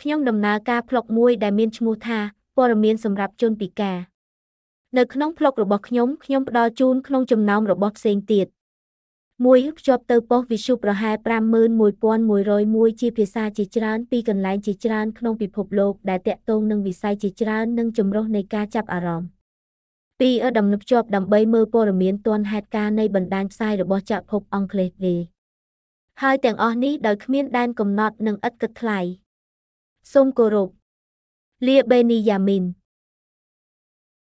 ខ្ញុំដំណើរការប្លុកមួយដែលមានឈ្មោះថាព័ត៌មានសម្រាប់ជនពិការនៅក្នុងប្លុករបស់ខ្ញុំខ្ញុំផ្ដល់ជូនក្នុងចំណោមរបស់ផ្សេងទៀតមួយភ្ជាប់ទៅប៉ុស្តិ៍វិទ្យុប្រហែល51101ជាភាសាជាច្រើនពីកន្លែងជាច្រើនក្នុងពិភពលោកដែលតាក់ទងនឹងវិស័យជាច្រើននិងចម្រុះនៃការចាប់អារម្មណ៍ពីរដំណឹងភ្ជាប់ដើម្បីមើលព័ត៌មានទាន់ហេតុការណ៍នៃបណ្ដាញផ្សាយរបស់ចក្រភពអង់គ្លេសទេហើយទាំងអស់នេះដោយគ្មានដែនកំណត់និងឥតគិតថ្លៃ សូមគោរពលាបេនីយ៉ាមីន